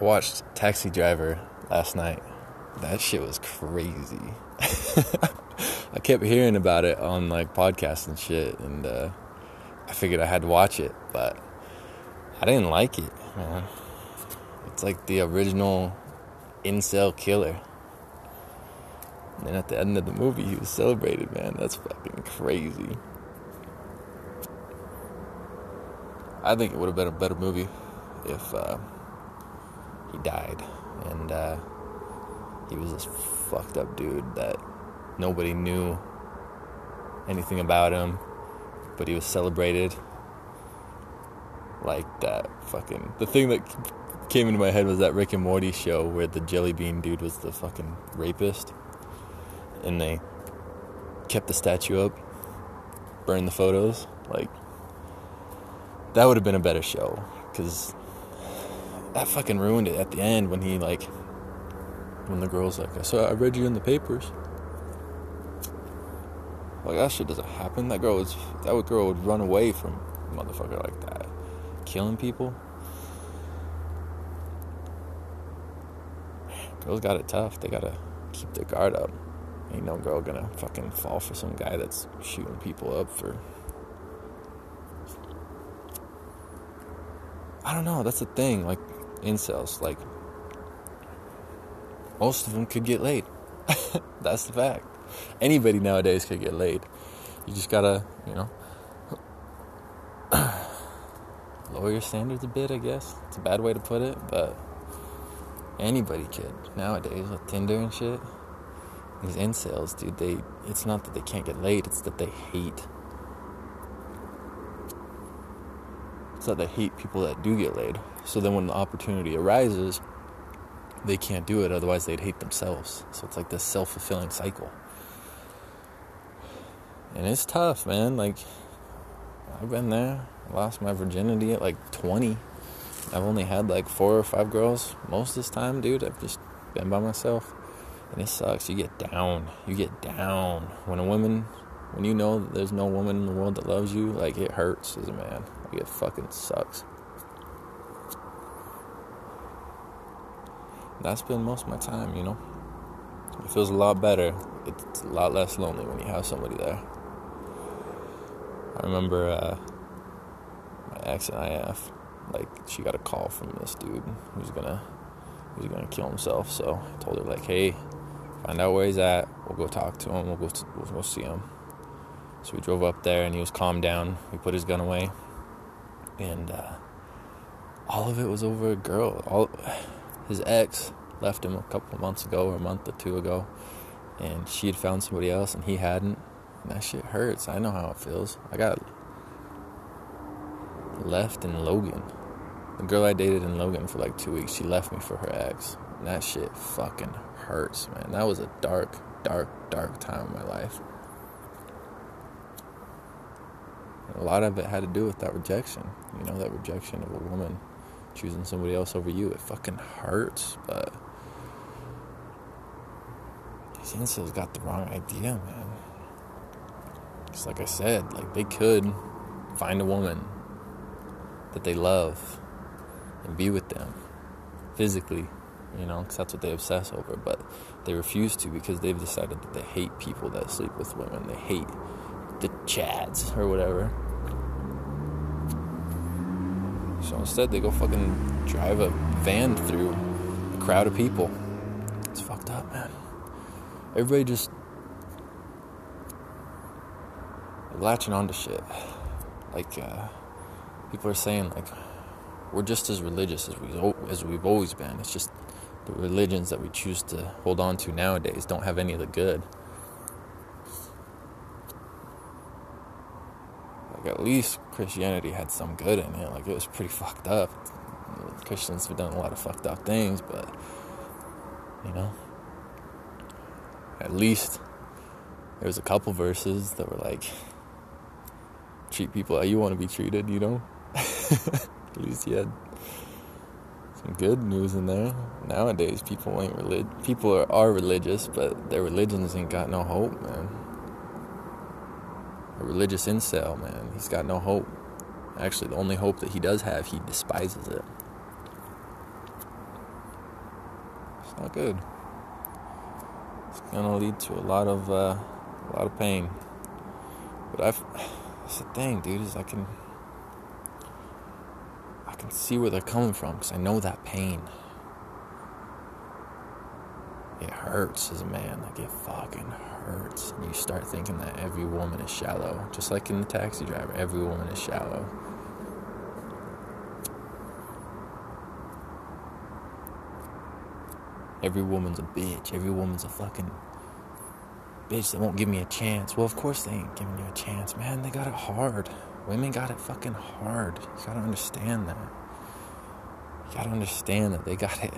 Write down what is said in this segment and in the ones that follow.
Watched Taxi Driver last night. That shit was crazy. I kept hearing about it on like podcasts and shit, and uh, I figured I had to watch it, but I didn't like it, man. It's like the original incel killer. And then at the end of the movie, he was celebrated, man. That's fucking crazy. I think it would have been a better movie if uh, he died and uh, he was this fucked up dude that nobody knew anything about him, but he was celebrated like that fucking the thing that came into my head was that Rick and Morty show where the jelly bean dude was the fucking rapist and they kept the statue up, burned the photos. Like, that would have been a better show because that fucking ruined it at the end when he, like, when the girl's like, saw, I read you in the papers. Like, that shit doesn't happen. That girl was, that girl would run away from motherfucker like that. Killing people. Girls got it tough. They gotta keep their guard up. Ain't no girl gonna fucking fall for some guy that's shooting people up for. I don't know. That's the thing. Like incels, like most of them could get laid. that's the fact. Anybody nowadays could get laid. You just gotta, you know, lower your standards a bit. I guess it's a bad way to put it, but anybody could nowadays with Tinder and shit these incels, dude, they it's not that they can't get laid, it's that they hate it's that they hate people that do get laid. So then when the opportunity arises, they can't do it, otherwise they'd hate themselves. So it's like this self fulfilling cycle. And it's tough, man. Like I've been there. I lost my virginity at like twenty. I've only had like four or five girls most of this time, dude. I've just been by myself and it sucks. You get down. You get down when a woman, when you know there's no woman in the world that loves you. Like it hurts as a man. Like, it fucking sucks. That's been most of my time, you know. It feels a lot better. It's a lot less lonely when you have somebody there. I remember uh, my ex and IF, like she got a call from this dude who's gonna who's gonna kill himself. So I told her like, hey, find out where he's at. We'll go talk to him. We'll go, to, we'll go see him. So we drove up there and he was calmed down. We put his gun away. And uh, all of it was over a girl. All His ex left him a couple months ago or a month or two ago. And she had found somebody else and he hadn't. And that shit hurts. I know how it feels. I got left in Logan. The girl I dated in Logan for like two weeks, she left me for her ex. And that shit fucking hurts, man. That was a dark, dark, dark time in my life. And a lot of it had to do with that rejection. You know, that rejection of a woman choosing somebody else over you. It fucking hurts, but these incels got the wrong idea, man. Just like I said, like they could find a woman that they love and be with them physically you know, because that's what they obsess over. But they refuse to because they've decided that they hate people that sleep with women. They hate the Chads or whatever. So instead, they go fucking drive a van through a crowd of people. It's fucked up, man. Everybody just latching onto shit. Like, uh, people are saying, like, we're just as religious as we as we've always been. It's just the religions that we choose to hold on to nowadays don't have any of the good. Like at least Christianity had some good in it. Like it was pretty fucked up. Christians have done a lot of fucked up things, but you know, at least there was a couple verses that were like treat people how you want to be treated. You know, at least you had some good news in there. Nowadays, people ain't relig- people are, are religious, but their religions ain't got no hope, man. A religious incel, man, he's got no hope. Actually, the only hope that he does have, he despises it. not good. It's gonna lead to a lot of uh, a lot of pain. But I've that's the thing, dude. Is I can I can see where they're coming from because I know that pain. It hurts as a man. Like it fucking hurts. And you start thinking that every woman is shallow, just like in the taxi driver. Every woman is shallow. Every woman's a bitch. Every woman's a fucking bitch that won't give me a chance. Well, of course they ain't giving you a chance, man. They got it hard. Women got it fucking hard. You gotta understand that. You gotta understand that they got it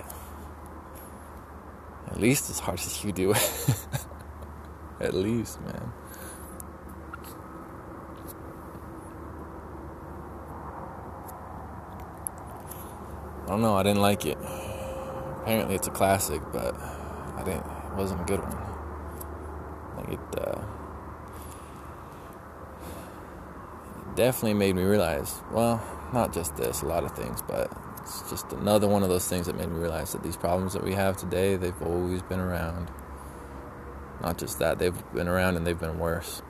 at least as hard as you do. at least, man. I don't know. I didn't like it. Apparently, it's a classic, but I didn't. It wasn't a good one. Like it, uh, it definitely made me realize. Well, not just this, a lot of things, but it's just another one of those things that made me realize that these problems that we have today, they've always been around. Not just that, they've been around and they've been worse.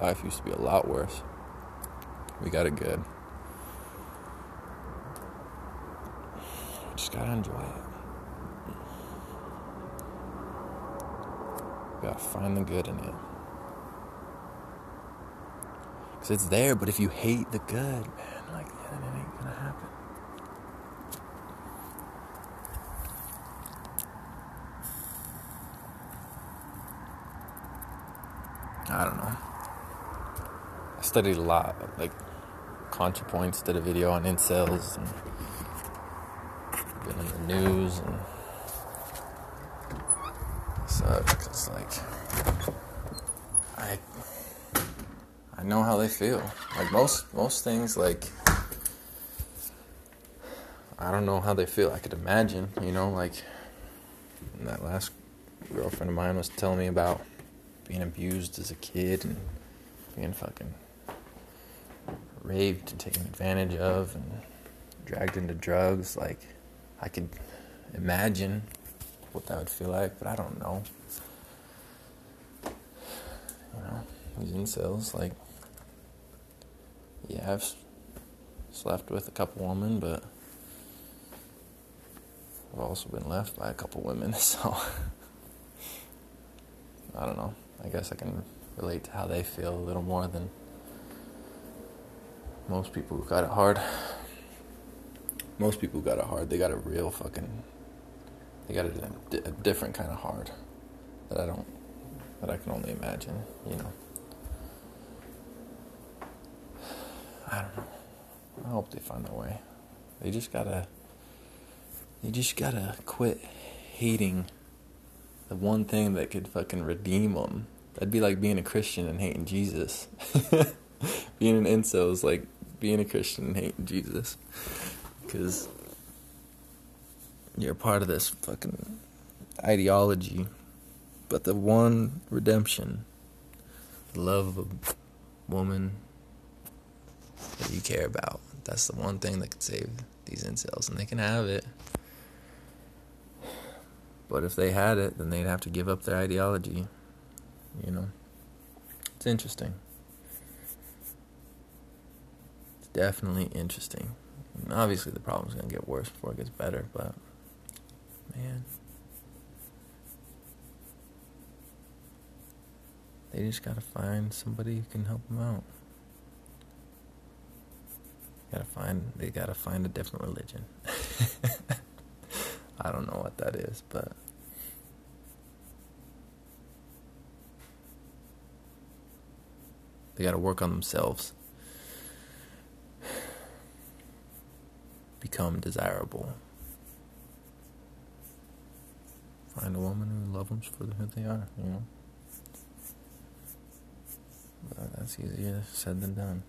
Life used to be a lot worse. We got it good. Just gotta enjoy it. Gotta find the good in it. Because it's there, but if you hate the good, man, like, then it ain't gonna happen. I don't know. I studied a lot, like ContraPoints did a video on incels and been in the news and such. It's like I I know how they feel. Like most most things, like I don't know how they feel. I could imagine, you know, like that last girlfriend of mine was telling me about being abused as a kid and being fucking raped and taken advantage of and dragged into drugs. Like, I could imagine what that would feel like, but I don't know. You know, these incels, like, yeah, I've slept with a couple women, but I've also been left by a couple women, so I don't know. I guess I can relate to how they feel a little more than most people who got it hard. Most people who got it hard, they got a real fucking. They got a, a different kind of hard that I don't. that I can only imagine, you know. I don't know. I hope they find their way. They just gotta. You just gotta quit hating the one thing that could fucking redeem them. That'd be like being a Christian and hating Jesus. being an incel is like being a Christian and hating Jesus. Because you're part of this fucking ideology. But the one redemption, the love of a woman that you care about, that's the one thing that could save these incels. And they can have it. But if they had it, then they'd have to give up their ideology. You know? It's interesting. It's definitely interesting. And obviously, the problem's going to get worse before it gets better, but man. They just got to find somebody who can help them out. Gotta find they gotta find a different religion. I don't know what that is, but they got to work on themselves. Become desirable. Find a woman who loves them for who they are, you know. But that's easier said than done.